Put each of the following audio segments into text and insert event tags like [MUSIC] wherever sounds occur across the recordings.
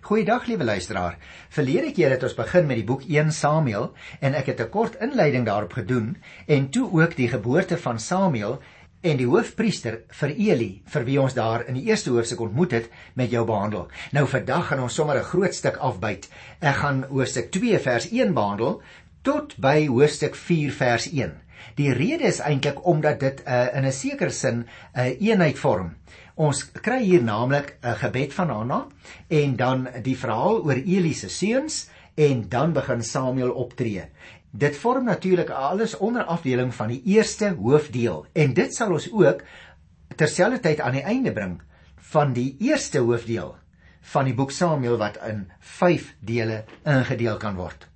Goeiedag liewe luisteraar. Verlede keer het ons begin met die boek 1 Samuel en ek het 'n kort inleiding daarop gedoen en toe ook die geboorte van Samuel en die hoofpriester vir Eli vir wie ons daar in die eerste hoofstuk ontmoet het met jou behandel. Nou vandag gaan ons sommer 'n groot stuk afbyt. Ek gaan hoofstuk 2 vers 1 behandel tot by hoofstuk 4 vers 1. Die rede is eintlik omdat dit uh, in 'n sekere sin 'n uh, eenheid vorm. Ons kry hier naamlik 'n gebed van Hanna en dan die verhaal oor Eli se seuns en dan begin Samuel optree. Dit vorm natuurlik alles onder afdeling van die eerste hoofdeel en dit sal ons ook terselfdertyd aan die einde bring van die eerste hoofdeel van die boek Samuel wat in 5 dele ingedeel kan word.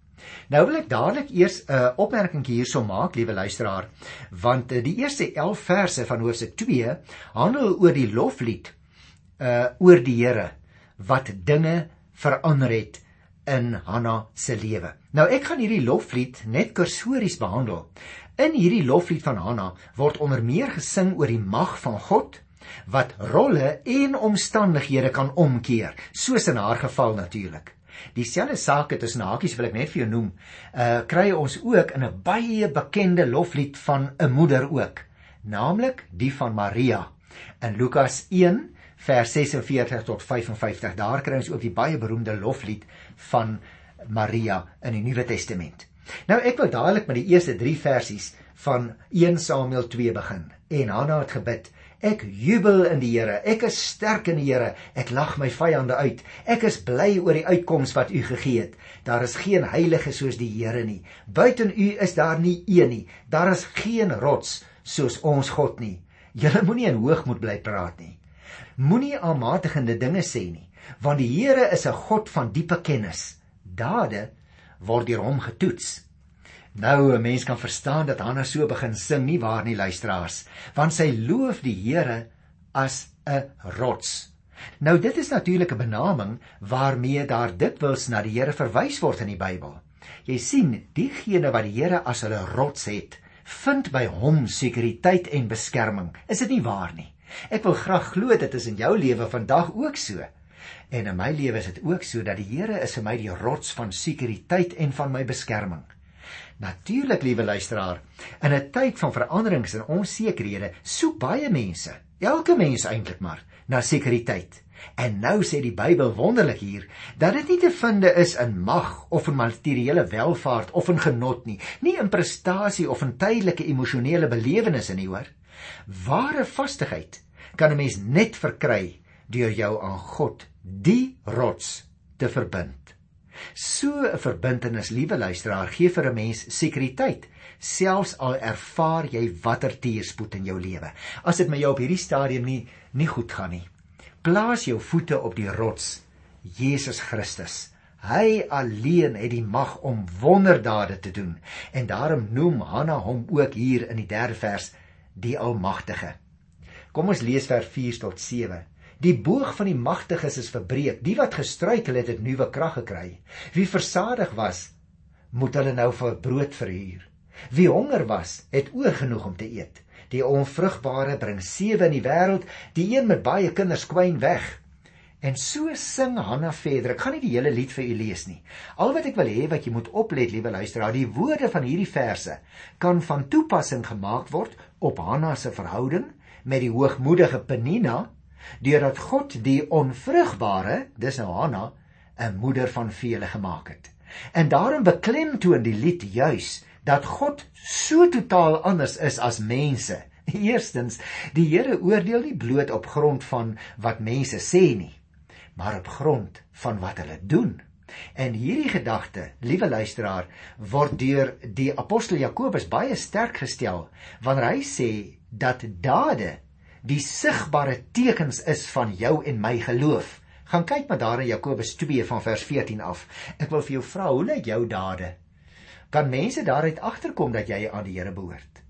Nou wil ek dadelik eers 'n uh, opmerking hierso maak, liewe luisteraar, want uh, die eerste 11 verse van Hoofstuk 2 handel oor die loflied uh oor die Here wat dinge verander het in Hanna se lewe. Nou ek gaan hierdie loflied net kursories behandel. In hierdie loflied van Hanna word onder meer gesing oor die mag van God wat rolle en omstandighede kan omkeer, soos in haar geval natuurlik. Dieselfde saak het tussen hakies wil ek net vir jou noem. Uh kry ons ook in 'n baie bekende loflied van 'n moeder ook, naamlik die van Maria. In Lukas 1 vers 46 tot 55 daar kry ons ook die baie beroemde loflied van Maria in die Nuwe Testament. Nou ek wil dadelik met die eerste 3 versies van 1 Samuel 2 begin. En Hanna het gebid: Ek jubel in die Here. Ek is sterk in die Here. Ek lag my vyande uit. Ek is bly oor die uitkoms wat U gegee het. Daar is geen heilige soos die Here nie. Buiten U is daar nie een nie. Daar is geen rots soos ons God nie. Julle moenie in hoogmoed bly praat nie. Moenie aanmatigende dinge sê nie, want die Here is 'n God van diepe kennis. Dade word deur hom getoets. Nou 'n mens kan verstaan dat Hanna so begin sing nie waar nie luisteraars, want sy loof die Here as 'n rots. Nou dit is natuurlik 'n benaming waarmee daar dikwels na die Here verwys word in die Bybel. Jy sien, diegene wat die Here as hulle rots het, vind by hom sekuriteit en beskerming. Is dit nie waar nie? Ek wil graag glo dit is in jou lewe vandag ook so. En in my lewe is dit ook so dat die Here is vir my die rots van sekuriteit en van my beskerming. Natuurlik, liewe luisteraar, in 'n tyd van veranderings en onsekerhede, soek baie mense, elke mens eintlik maar, na sekuriteit. En nou sê die Bybel wonderlik hier dat dit nie te vind is in mag of in materiële welfaart of in genot nie, nie in prestasie of in tydelike emosionele belewennisse nie, hoor. Ware vastigheid kan 'n mens net verkry deur jou aan God, die rots, te verbind. So 'n verbintenis, liewe luisteraar, gee vir 'n mens sekuriteit, selfs al ervaar jy watter teëspoed in jou lewe. As dit met jou op hierdie stadium nie nie goed gaan nie, plaas jou voete op die rots, Jesus Christus. Hy alleen het die mag om wonderdade te doen en daarom noem Hanna hom ook hier in die 3de vers die Almagtige. Kom ons lees vers 4 tot Die boog van die magtiges is verbreek. Die wat gestruikel het, het nuwe krag gekry. Wie versadig was, moet hulle nou vir brood verhuur. Wie honger was, het oor genoeg om te eet. Die onvrugbare bring sewe in die wêreld, die een met baie kinders kwyn weg. En so sing Hanna verder. Ek gaan nie die hele lied vir u lees nie. Al wat ek wil hê wat jy moet oplet, liewe luisteraar, die woorde van hierdie verse kan van toepassing gemaak word op Hanna se verhouding met die hoogmoedige Penina deurdat God die onvrugbare, dis nou Hanna, 'n moeder van vele gemaak het. En daarom beklemtoon die lied juis dat God so totaal anders is as mense. [LAUGHS] Eerstens, die Here oordeel nie bloot op grond van wat mense sê nie, maar op grond van wat hulle doen. En hierdie gedagte, liewe luisteraar, word deur die apostel Jakobus baie sterk gestel wanneer hy sê dat dade die sigbare tekens is van jou en my geloof. Gaan kyk maar daar in Jakobus 2 van vers 14 af. Ek wil vir jou vra, hoe lyk jou dade? Kan mense daaruit agterkom dat jy aan die Here behoort?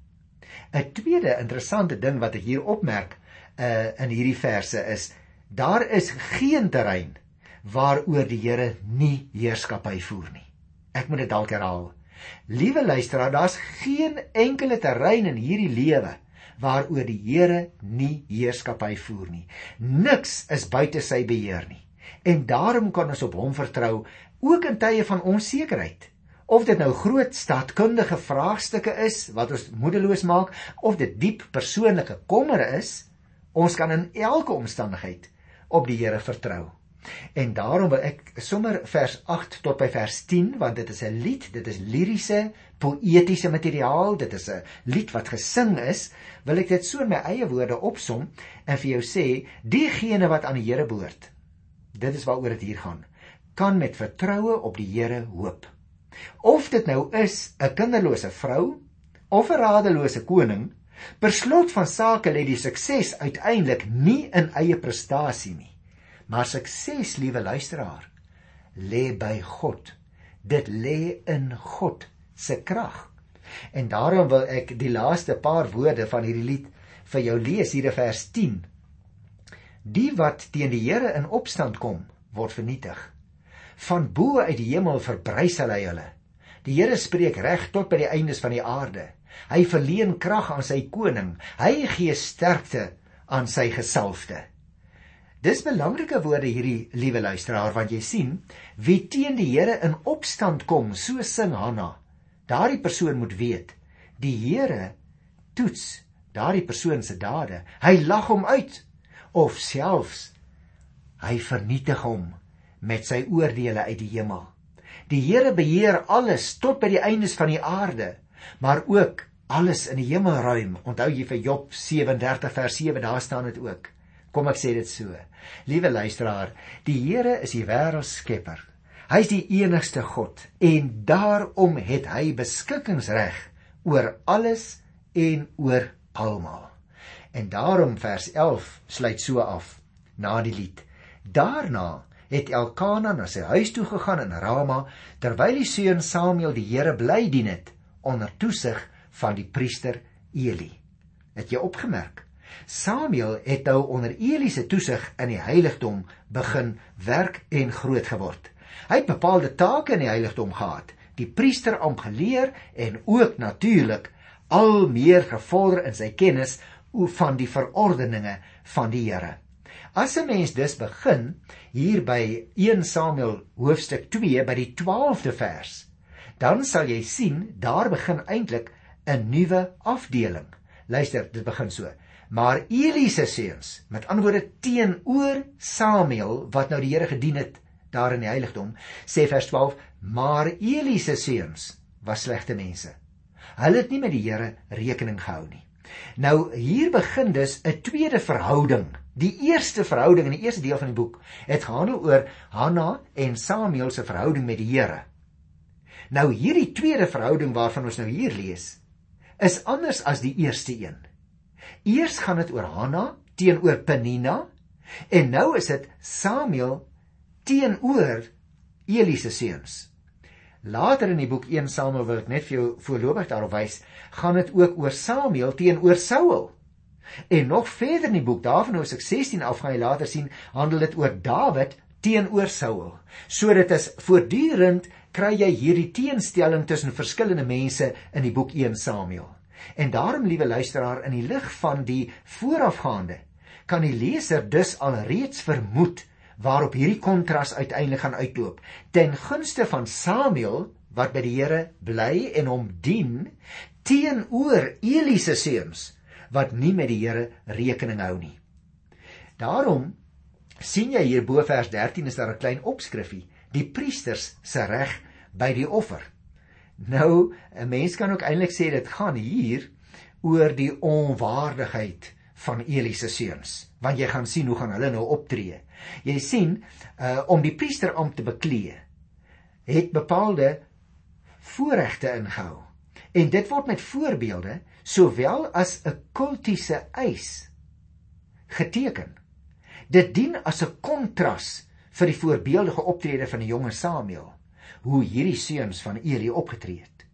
'n Tweede interessante ding wat ek hier opmerk uh in hierdie verse is daar is geen terrein waaroor die Here nie heerskappy voer nie. Ek moet dit dalk herhaal. Liewe luisteraar, daar's geen enkele terrein in hierdie lewe waaroor die Here nie heerskappy voer nie. Niks is buite sy beheer nie. En daarom kan ons op hom vertrou ook in tye van onsekerheid. Of dit nou groot staatkundige vraagstukke is wat ons moedeloos maak of dit diep persoonlike kommer is, ons kan in elke omstandigheid op die Here vertrou. En daarom wil ek sommer vers 8 tot by vers 10 want dit is 'n lied, dit is liriese, poëtiese materiaal, dit is 'n lied wat gesing is, wil ek dit so in my eie woorde opsom en vir jou sê, diegene wat aan die Here behoort. Dit is waaroor dit hier gaan. Kan met vertroue op die Here hoop. Of dit nou is 'n kinderlose vrou of 'n radelose koning, per slot van sake lê die sukses uiteindelik nie in eie prestasie nie Maar sukses, liewe luisteraar, lê by God. Dit lê in God se krag. En daarom wil ek die laaste paar woorde van hierdie lied vir jou lees hier in vers 10. Die wat teen die Here in opstand kom, word vernietig. Van bo uit die hemel verbrys hy hulle. Die Here spreek reg tot by die eindes van die aarde. Hy verleen krag aan sy koning. Hy gee sterkte aan sy gesalfde. Dis belangrike woorde hierdie liewe luisteraar want jy sien wie teen die Here in opstand kom so sing Hanna daardie persoon moet weet die Here toets daardie persoon se dade. Hy lag hom uit of selfs hy vernietig hom met sy oordeele uit die hemel. Die Here beheer alles tot by die eindes van die aarde maar ook alles in die hemelruim. Onthou jy vir Job 37 vers 7 daar staan dit ook Kom ek sê dit so. Liewe luisteraar, die Here is die wêreld skepper. Hy is die enigste God en daarom het hy beskikkingsreg oor alles en oor almal. En daarom vers 11 sluit so af na die lied. Daarna het Elkana na sy huis toe gegaan in Rama terwyl die seun Samuel die Here bly dien het onder toesig van die priester Eli. Het jy opgemerk? Samuel het nou onder Eli se toesig in die heiligdom begin werk en groot geword. Hy het bepaalde take in die heiligdom gehad, die priesterampt geleer en ook natuurlik al meer gevorder in sy kennis van die verordeninge van die Here. As 'n mens dus begin hier by 1 Samuel hoofstuk 2 by die 12de vers, dan sal jy sien daar begin eintlik 'n nuwe afdeling. Luister, dit begin so. Maar Eli se seuns, met ander woorde teenoor Samuel wat nou die Here gedien het daar in die heiligdom, sê vers 12, maar Eli se seuns was slegte mense. Hulle het nie met die Here rekening gehou nie. Nou hier begin dus 'n tweede verhouding. Die eerste verhouding in die eerste deel van die boek het gehandel oor Hanna en Samuel se verhouding met die Here. Nou hierdie tweede verhouding waarvan ons nou hier lees, is anders as die eerste een. Eers gaan dit oor Hanna teenoor Penina en nou is dit Samuel teenoor Eli se seuns. Later in die boek 1 Samuel wil ek net vir jou voorlopig daarop wys, gaan dit ook oor Samuel teenoor Saul. En nog verder in die boek, daarvan Hoofstuk 16 af gaan jy later sien, handel dit oor Dawid teenoor Saul. So dit is voortdurend kry jy hierdie teenstelling tussen verskillende mense in die boek 1 Samuel. En daarom, liewe luisteraar, in die lig van die voorafgaande, kan die leser dus alreeds vermoed waarop hierdie kontras uiteindelik gaan uitloop ten gunste van Samuel wat by die Here bly en hom dien teenoor Eli se seuns wat nie met die Here rekening hou nie. Daarom sien jy hier bo vers 13 is daar 'n klein opskrifie, die priesters se reg by die offer. Nou, 'n mens kan ook eintlik sê dit gaan hier oor die onwaardigheid van Eli se seuns, want jy gaan sien hoe gaan hulle nou optree. Jy sien, uh om die priesterampt te beklee, het bepaalde voorregte ingehou. En dit word met voorbeelde sowel as 'n kultiese eis geteken. Dit dien as 'n kontras vir die voorbeeldige optrede van die jonge Samuel hoe hierdie seuns van Eli opgetree het.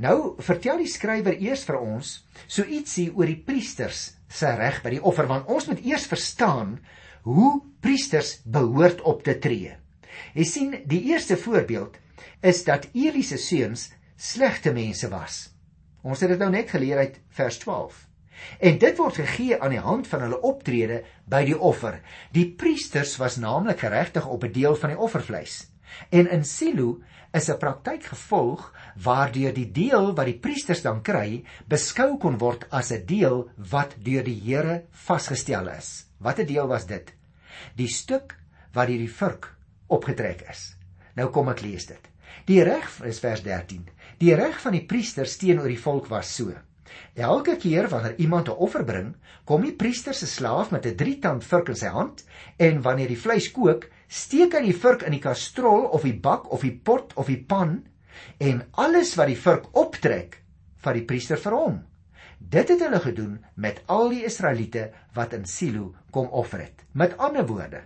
Nou vertel die skrywer eers vir ons so ietsie oor die priesters se reg by die offer want ons moet eers verstaan hoe priesters behoort op te tree. Jy sien, die eerste voorbeeld is dat Eli se seuns slegte mense was. Ons het dit nou net geleer uit vers 12. En dit word gegee aan die hand van hulle optrede by die offer. Die priesters was naamlik geregtig op 'n deel van die offervleis. En in Silo is 'n praktyk gevolg waardeur die deel wat die priesters dan kry, beskou kon word as 'n deel wat deur die Here vasgestel is. Watter deel was dit? Die stuk wat deur die vurk opgetrek is. Nou kom ek lees dit. Die reg is vers 13. Die reg van die priesters teenoor die volk was so: Elke keer wanneer iemand 'n offer bring, kom die priester se slaaf met 'n drietand vurk in sy hand en wanneer die vleis kook, steek hy die vurk in die kastrol of die bak of die pot of die pan en alles wat die vurk optrek, vat die priester vir hom. Dit het hulle gedoen met al die Israeliete wat in Silo kom offer het. Met ander woorde,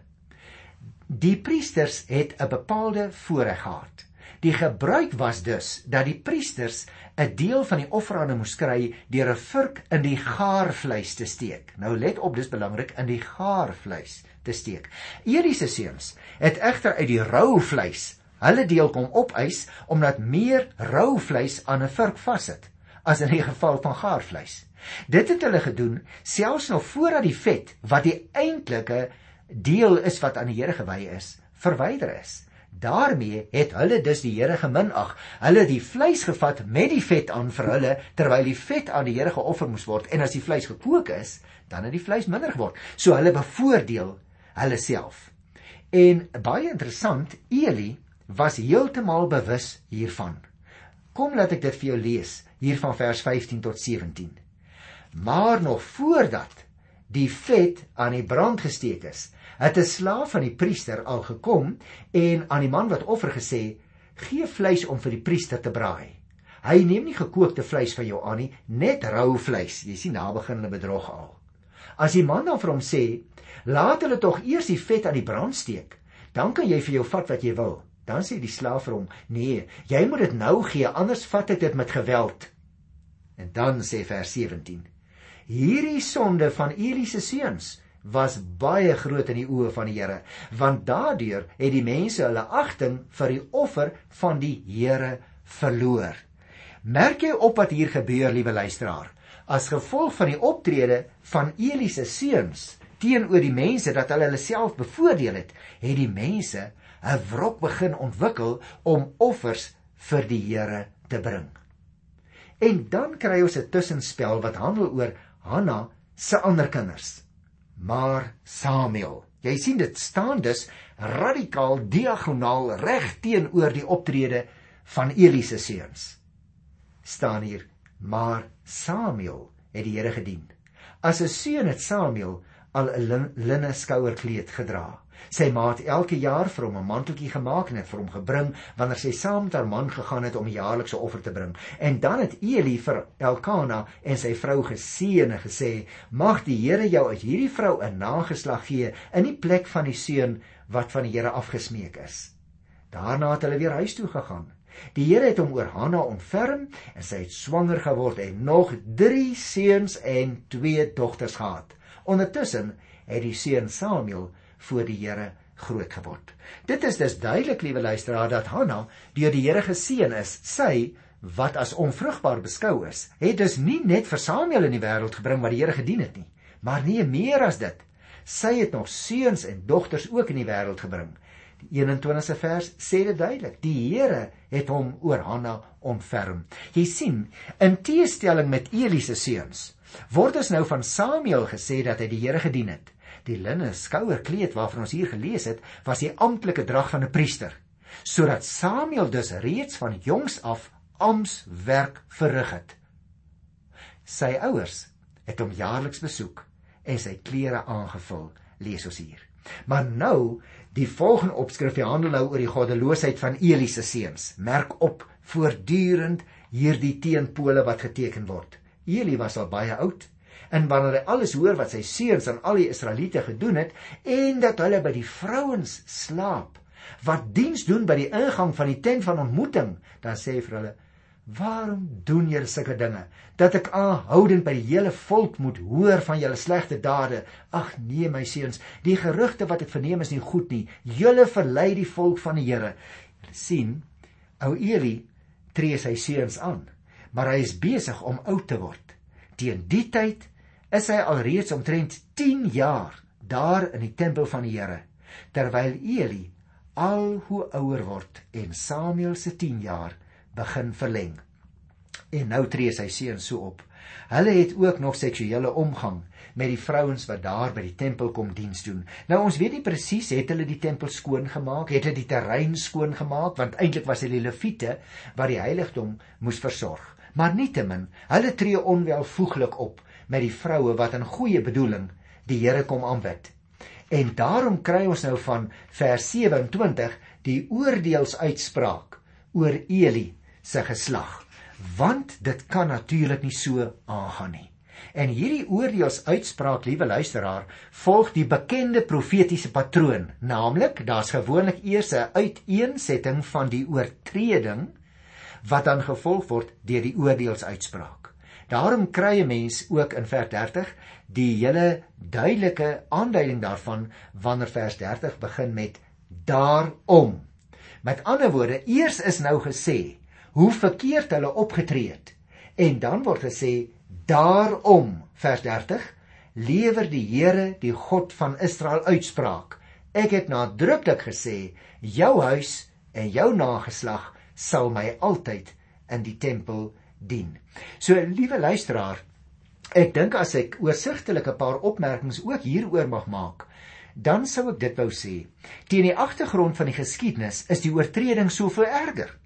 Die priesters het 'n bepaalde voorreg gehad. Die gebruik was dus dat die priesters 'n deel van die offerande moes kry deur 'n vurk in die gaarvleis te steek. Nou let op, dis belangrik in die gaarvleis te steek. Eli se seuns het egter uit die rou vleis hulle deel kom opeis omdat meer rou vleis aan 'n vurk vassit as in die geval van gaarvleis. Dit het hulle gedoen selfs nog voordat die vet wat die eintlike deel is wat aan die Here gewy is, verwyder is. Daarmee het hulle dus die Here geminag. Hulle die vleis gevat met die vet aan vir hulle terwyl die vet aan die Here geoffer moes word en as die vleis gekook is, dan het die vleis minder geword. So hulle bevoordeel hulle self. En baie interessant, Eli was heeltemal bewus hiervan. Kom laat ek dit vir jou lees hier van vers 15 tot 17. Maar nog voordat die vet aan die brand gesteek is, het 'n slaaf van die priester al gekom en aan die man wat offer gesê: "Gee vleis om vir die priester te braai." Hy neem nie gekookte vleis van jou aan nie, net rou vleis. Jy sien, daar begin hulle bedrog al. As die man dan vir hom sê: "Laat hulle tog eers die vet aan die brand steek, dan kan jy vir jou vat wat jy wil." Dan sê die slaaf vir hom: "Nee, jy moet dit nou gee, anders vat ek dit met geweld." En dan sê vers 17: Hierdie sonde van Eli se seuns was baie groot in die oë van die Here, want daardeur het die mense hulle agting vir die offer van die Here verloor. Merk jy op wat hier gebeur, liewe luisteraar? As gevolg van die optrede van Eli se seuns teenoor die mense dat hulle hulle self bevoordeel het, het die mense 'n wrok begin ontwikkel om offers vir die Here te bring. En dan kry ons 'n tussenspel wat handel oor Hanna se ander kinders maar Samuel. Jy sien dit staan dus radikaal diagonaal reg teenoor die optrede van Eli se seuns. staan hier, maar Samuel het die Here gedien. As 'n seun het Samuel al 'n linne skouerkleed gedra. Sy ma het elke jaar vir hom 'n manteltjie gemaak en dit vir hom gebring wanneer sy saam met haar man gegaan het om jaarlikse offer te bring. En dan het Eli vir Elkana en sy vrou geseën en gesê: "Mag die Here jou uit hierdie vrou 'n nageslag gee in die plek van die seun wat van die Here afgesmeek is." Daarna het hulle weer huis toe gegaan. Die Here het hom oor Hanna ontferm en sy het swanger geword en nog 3 seuns en 2 dogters gehad. Ondertussen het die seun Samuel voor die Here groot geword. Dit is dus duidelik, liewe luisteraar, dat Hanna deur die Here geseën is. Sy wat as onvrugbaar beskou is, het dus nie net vir Samuel in die wêreld gebring wat die Here gedien het nie, maar nie meer as dit. Sy het nog seuns en dogters ook in die wêreld gebring. Die 21ste vers sê dit duidelik. Die Here het hom oor Hanna ontferm. Jy sien, in teestelling met Eli se seuns, word ons nou van Samuel gesê dat hy die Here gedien het. Die linne skouerkleed waarvan ons hier gelees het, was die amptelike drag van 'n priester, sodat Samuel dus reeds van jongs af amptswerk verrig het. Sy ouers het hom jaarliks besoek en sy klere aangevul, lees ons hier. Maar nou, die volgende opskrif handel nou oor die goddeloosheid van Eli se seuns. Merk op voortdurend hierdie teenpole wat geteken word. Eli was al baie oud en wanneer hy alles hoor wat sy seuns aan al die Israeliete gedoen het en dat hulle by die vrouens slaap wat diens doen by die ingang van die tent van ontmoeting, dan sê hy vir hulle: "Waarom doen julle sulke dinge dat ek aanhoudend by die hele volk moet hoor van julle slegte dade? Ag nee, my seuns, die gerugte wat ek verneem is nie goed nie. Julle verlei die volk van die Here." Julle sien, ou Eli tree sy seuns aan, maar hy is besig om oud te word. Teen die tyd is hy alreeds omtrent 10 jaar daar in die tempel van die Here terwyl Eli al hoe ouer word en Samuel se 10 jaar begin verleng. En nou tree sy seun so op. Hulle het ook nog seksuele omgang met die vrouens wat daar by die tempel kom diens doen. Nou ons weet nie presies het hulle die tempel skoon gemaak, het hulle die terrein skoon gemaak want eintlik was dit die leviete wat die heiligdom moes versorg. Maar nietemin, hulle tree onwelvoeglik op met die vroue wat in goeie bedoeling die Here kom aanbid. En daarom kry ons nou van vers 27 die oordeelsuitspraak oor Eli se geslag want dit kan natuurlik nie so aangaan nie. En hierdie oordeelsuitspraak, liewe luisteraar, volg die bekende profetiese patroon, naamlik daar's gewoonlik eers 'n uiteensetting van die oortreding wat dan gevolg word deur die oordeelsuitspraak. Daarom kry 'n mens ook in vers 30 die hele duidelike aanduiding daarvan wanneer vers 30 begin met daarom. Met ander woorde, eers is nou gesê hoe verkeerd hulle opgetree het en dan word gesê Daarom vers 30 lewer die Here die God van Israel uitspraak. Ek het nadruklik gesê jou huis en jou nageslag sal my altyd in die tempel dien. So liewe luisteraar, ek dink as ek oorsigtelik 'n paar opmerkings ook hieroor mag maak, dan sou ek dit wou sê. Teen die agtergrond van die geskiedenis is die oortreding soveel erger.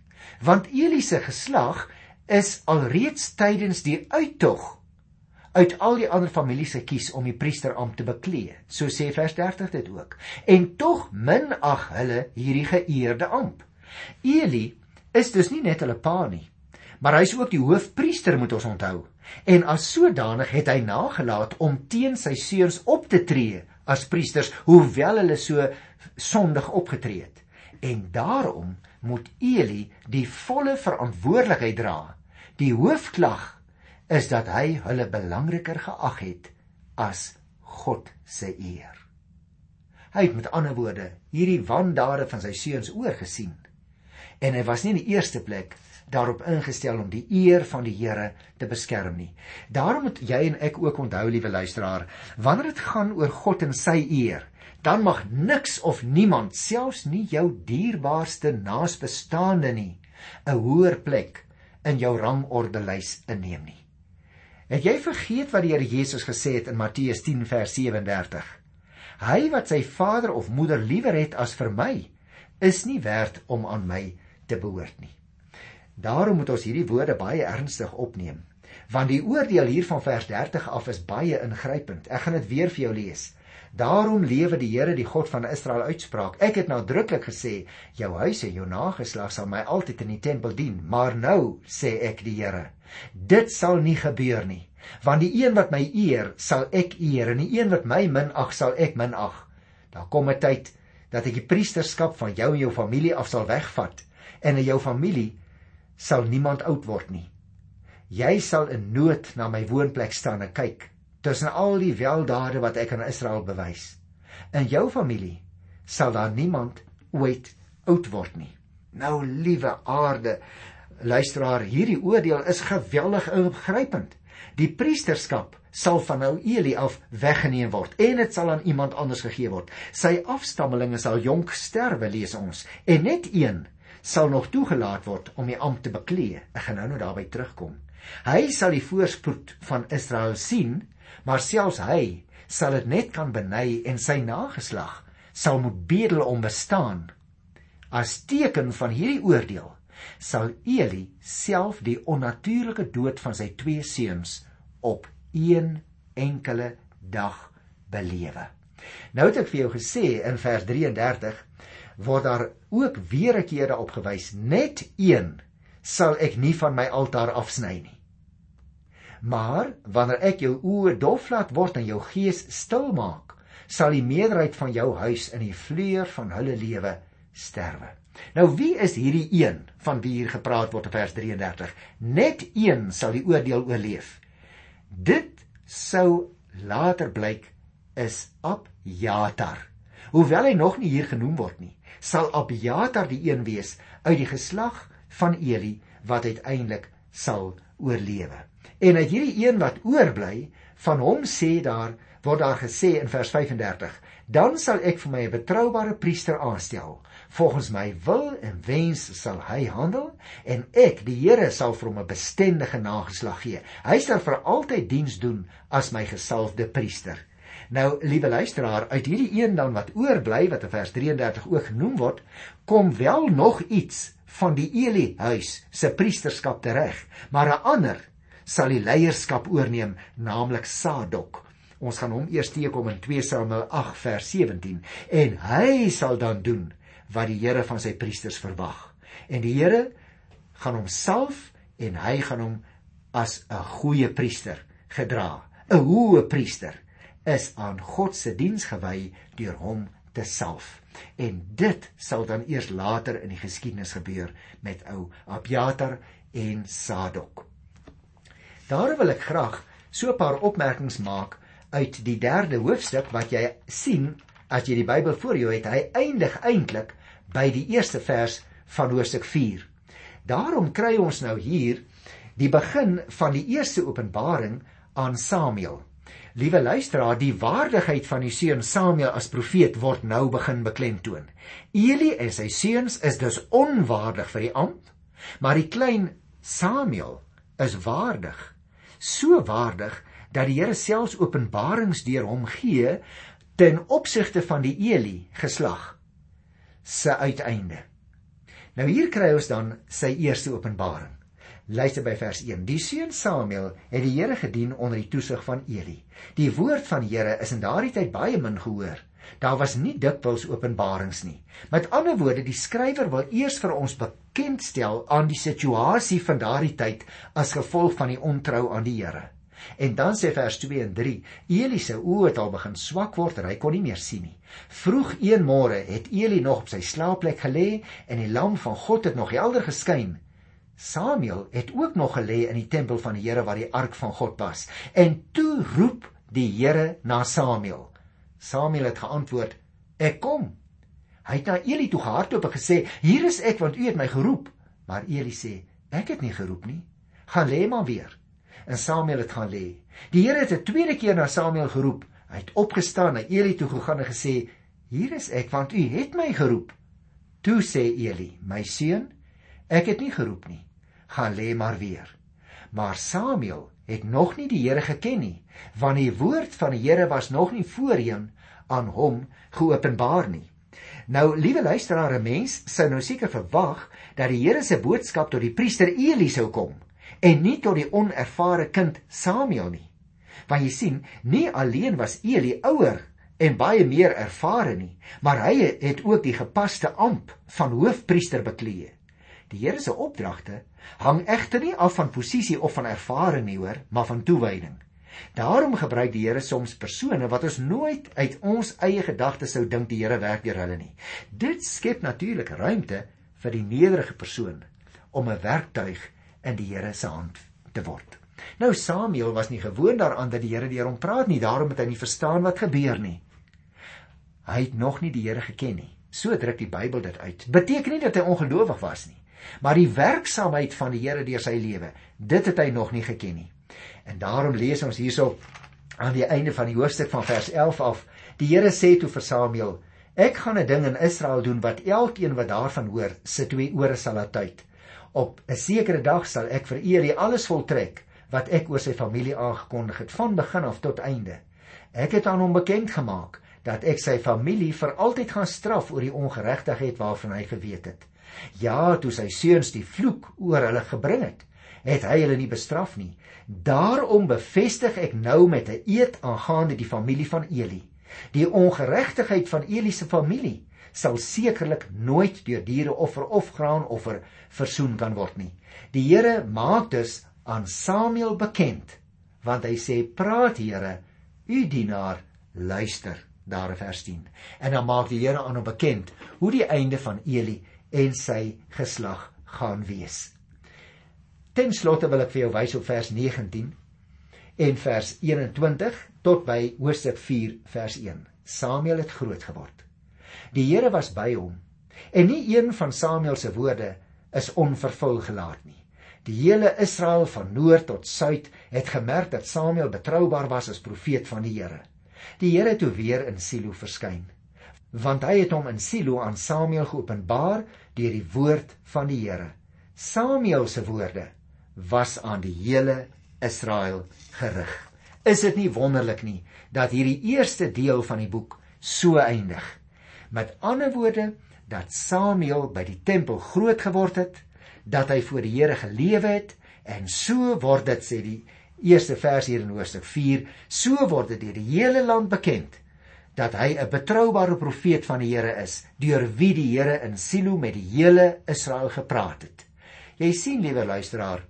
Want Eli se geslag is alreeds tydens die uittog uit al die ander families gekies om die priesterampt te beklee. So sê vers 30 dit ook. En tog minag hulle hierdie geëerde ampt. Eli is dus nie net hulle pa nie, maar hy's ook die hoofpriester moet ons onthou. En as sodanig het hy nagelaat om teen sy seuns op te tree as priesters, hoewel hulle so sondig opgetree het. En daarom moet Eli die volle verantwoordelikheid dra. Die hoofklag is dat hy hulle belangriker geag het as God se eer. Hy het met ander woorde hierdie wandade van sy seuns oorgesien. En hy was nie in die eerste plek daarop ingestel om die eer van die Here te beskerm nie. Daarom moet jy en ek ook onthou, liewe luisteraar, wanneer dit gaan oor God en sy eer, dan mag niks of niemand, selfs nie jou dierbaarste naasbestaande nie, 'n hoër plek in jou rangordelys inneem nie. Het jy vergeet wat die Here Jesus gesê het in Matteus 10 vers 37? Hy wat sy vader of moeder liewer het as vir my, is nie werd om aan my te behoort nie. Daarom moet ons hierdie woorde baie ernstig opneem, want die oordeel hier van vers 30 af is baie ingrypend. Ek gaan dit weer vir jou lees. Daarom lewe die Here die God van Israel uitspraak. Ek het nadruklik gesê, jou huis en jou nageslag sal my altyd in die tempel dien, maar nou sê ek die Here, dit sal nie gebeur nie, want die een wat my eer, sal ek eer en die een wat my minag, sal ek minag. Daar kom 'n tyd dat ek die priesterskap van jou en jou familie af sal wegvat en in jou familie sal niemand oud word nie. Jy sal in nood na my woonplek staan en kyk tussen al die weldade wat ek aan Israel bewys. In jou familie sal daar niemand ooit oud word nie. Nou liewe aarde, luisteraar, hierdie oordeel is geweldig ingrypend. Die priesterskap sal van nou Eli af weggeneem word en dit sal aan iemand anders gegee word. Sy afstammelinge sal jonk sterwe, lees ons, en net een sal nog toegelaat word om die ampt te beklee. Ek gaan nou nou daarby terugkom. Hy sal die voorspoed van Israel sien maar selfs hy sal dit net kan beny en sy nageslag sal moet bedel om bestaan. As teken van hierdie oordeel sal Eli self die onnatuurlike dood van sy twee seuns op een enkele dag belewe. Nou het ek vir jou gesê in vers 33 word daar ook weer 'n keer daarop gewys net een sal ek nie van my altaar afsny nie. Maar wanneer ek jou oë dof laat word en jou gees stil maak, sal die meerderheid van jou huis in die vleur van hulle lewe sterwe. Nou wie is hierdie een van wie hier gepraat word in vers 33? Net een sal die oordeel oorleef. Dit sou later blyk is Abjatar. Hoewel hy nog nie hier genoem word nie, sal Abjatar die een wees uit die geslag van Eli wat uiteindelik sal oorlewe. En uit hierdie een wat oorbly, van hom sê daar word daar gesê in vers 35 dan sal ek vir my 'n betroubare priester aanstel. Volgens my wil en wens sal hy handel en ek die Here sal vir hom 'n bestendige nageslag gee. Hy sal vir altyd diens doen as my gesalfde priester. Nou liewe luisteraar uit hierdie een dan wat oorbly wat in vers 33 ook genoem word kom wel nog iets van die Eli huis se priesterskap tereg maar 'n ander sal die leierskap oorneem naamlik Sadok Ons gaan hom eers teekom in 2 Samuel 8 vers 17 en hy sal dan doen wat die Here van sy priesters verwag. En die Here gaan homself en hy gaan hom as 'n goeie priester gedra. 'n Hoë priester is aan God se diens gewy deur hom te salf. En dit sal dan eers later in die geskiedenis gebeur met ou Abiatar en Sadok. Daar wil ek graag so 'n paar opmerkings maak uit die derde hoofstuk wat jy sien as jy die Bybel voor jou het, hy eindig eintlik by die eerste vers van hoofstuk 4. Daarom kry ons nou hier die begin van die eerste openbaring aan Samuel. Liewe luisteraar, die waardigheid van die seun Samuel as profeet word nou begin beklemtoon. Eli en sy seuns is dus onwaardig vir die ampt, maar die klein Samuel is waardig. So waardig dat die Here selfs openbarings deur hom gee ten opsigte van die Eli geslag se uiteinde. Nou hier kry ons dan sy eerste openbaring. Luister by vers 1. Die seun Samuel het die Here gedien onder die toesig van Eli. Die woord van die Here is in daardie tyd baie min gehoor. Daar was nie dikwels openbarings nie. Met ander woorde, die skrywer wil eers vir ons bekendstel aan die situasie van daardie tyd as gevolg van die ontrou aan die Here. En dan sê vers 2 en 3: Eli se oë het al begin swak word en hy kon nie meer sien nie. Vroeg een môre het Eli nog op sy slaapplek gelê en die lam van God het nog helder geskyn. Samuel het ook nog gelê in die tempel van die Here waar die ark van God was. En toe roep die Here na Samuel. Samuel het geantwoord: "Ek kom." Hy het na Eli toe gehardloop en gesê: "Hier is ek want u het my geroep." Maar Eli sê: "Ek het nie geroep nie. Gaan lê maar weer." en Samuel het gaan lê. Die Here het 'n tweede keer na Samuel geroep. Hy het opgestaan en Eli toe gegaan en gesê: "Hier is ek, want u het my geroep." Toe sê Eli: "My seun, ek het nie geroep nie. Gaan lê maar weer." Maar Samuel het nog nie die Here geken nie, want die woord van die Here was nog nie voorheen aan hom geopenbaar nie. Nou, liewe luisteraars, mens sou nou seker verwag dat die Here se boodskap tot die priester Eli sou kom en nie tot die onervare kind Samuel nie. Want jy sien, nie alleen was Eli ouer en baie meer ervare nie, maar hy het ook die gepaste amp van hoofpriester bekleë. Die Here se opdragte hang egter nie af van posisie of van ervaring nie, hoor, maar van toewyding. Daarom gebruik die Here soms persone wat ons nooit uit ons eie gedagtes sou dink die Here werk deur hulle nie. Dit skep natuurlik ruimte vir die nederige persoon om 'n werktuig in die Here se hand te word. Nou Samuel was nie gewoond daaraan dat die Here deur hom praat nie, daarom het hy nie verstaan wat gebeur nie. Hy het nog nie die Here geken nie. So druk die Bybel dit uit. Beteken nie dat hy ongelowig was nie, maar die werksaamheid van die Here deur sy lewe, dit het hy nog nie geken nie. En daarom lees ons hierso aan die einde van die hoofstuk van vers 11 af, die Here sê toe vir Samuel: Ek gaan 'n ding in Israel doen wat elkeen wat daarvan hoor, se twee ore sal uit. Op 'n sekere dag sal ek vir Eli alles voltrek wat ek oor sy familie aangekondig het van begin af tot einde. Ek het aan hom bekend gemaak dat ek sy familie vir altyd gaan straf oor die ongeregtigheid waarvan hy geweet het. Ja, toe sy seuns die vloek oor hulle gebring het, het hy hulle nie bestraf nie. Daarom bevestig ek nou met 'n eed aangaande die familie van Eli. Die ongeregtigheid van Eli se familie sal sekerlik nooit deur diereoffer of graanoffer versoen kan word nie. Die Here maak dus aan Samuel bekend want hy sê praat Here u dienaar luister daar in vers 10 en dan maak die Here aan hom bekend hoe die einde van Eli en sy geslag gaan wees. Ten slotte wil ek vir jou wys op vers 19 en vers 21 tot by Hoofstuk 4 vers 1. Samuel het groot geword. Die Here was by hom en nie een van Samuel se woorde is onvervul gelaat nie. Die hele Israel van noord tot suid het gemerk dat Samuel betroubaar was as profeet van die Here. Die Here het toe weer in Silo verskyn, want hy het hom in Silo aan Samuel geopenbaar deur die woord van die Here. Samuel se woorde was aan die hele Israel gerig. Is dit nie wonderlik nie dat hierdie eerste deel van die boek so eindig? Met ander woorde dat Samuel by die tempel groot geword het, dat hy voor die Here gelewe het en so word dit sê die eerste vers hier in Hoofstuk 4, so word dit deur die hele land bekend dat hy 'n betroubare profeet van die Here is, deur wie die Here in Silo met die hele Israel gepraat het. Jy sien, liewe luisteraar,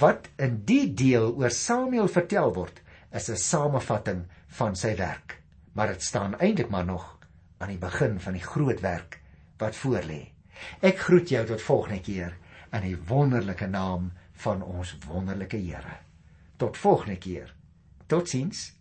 wat in die deel oor Samuel vertel word, is 'n samevatting van sy werk, maar dit staan eintlik maar nog aan die begin van die groot werk wat voorlê. Ek groet jou tot volgende keer in die wonderlike naam van ons wonderlike Here. Tot volgende keer. Totsiens.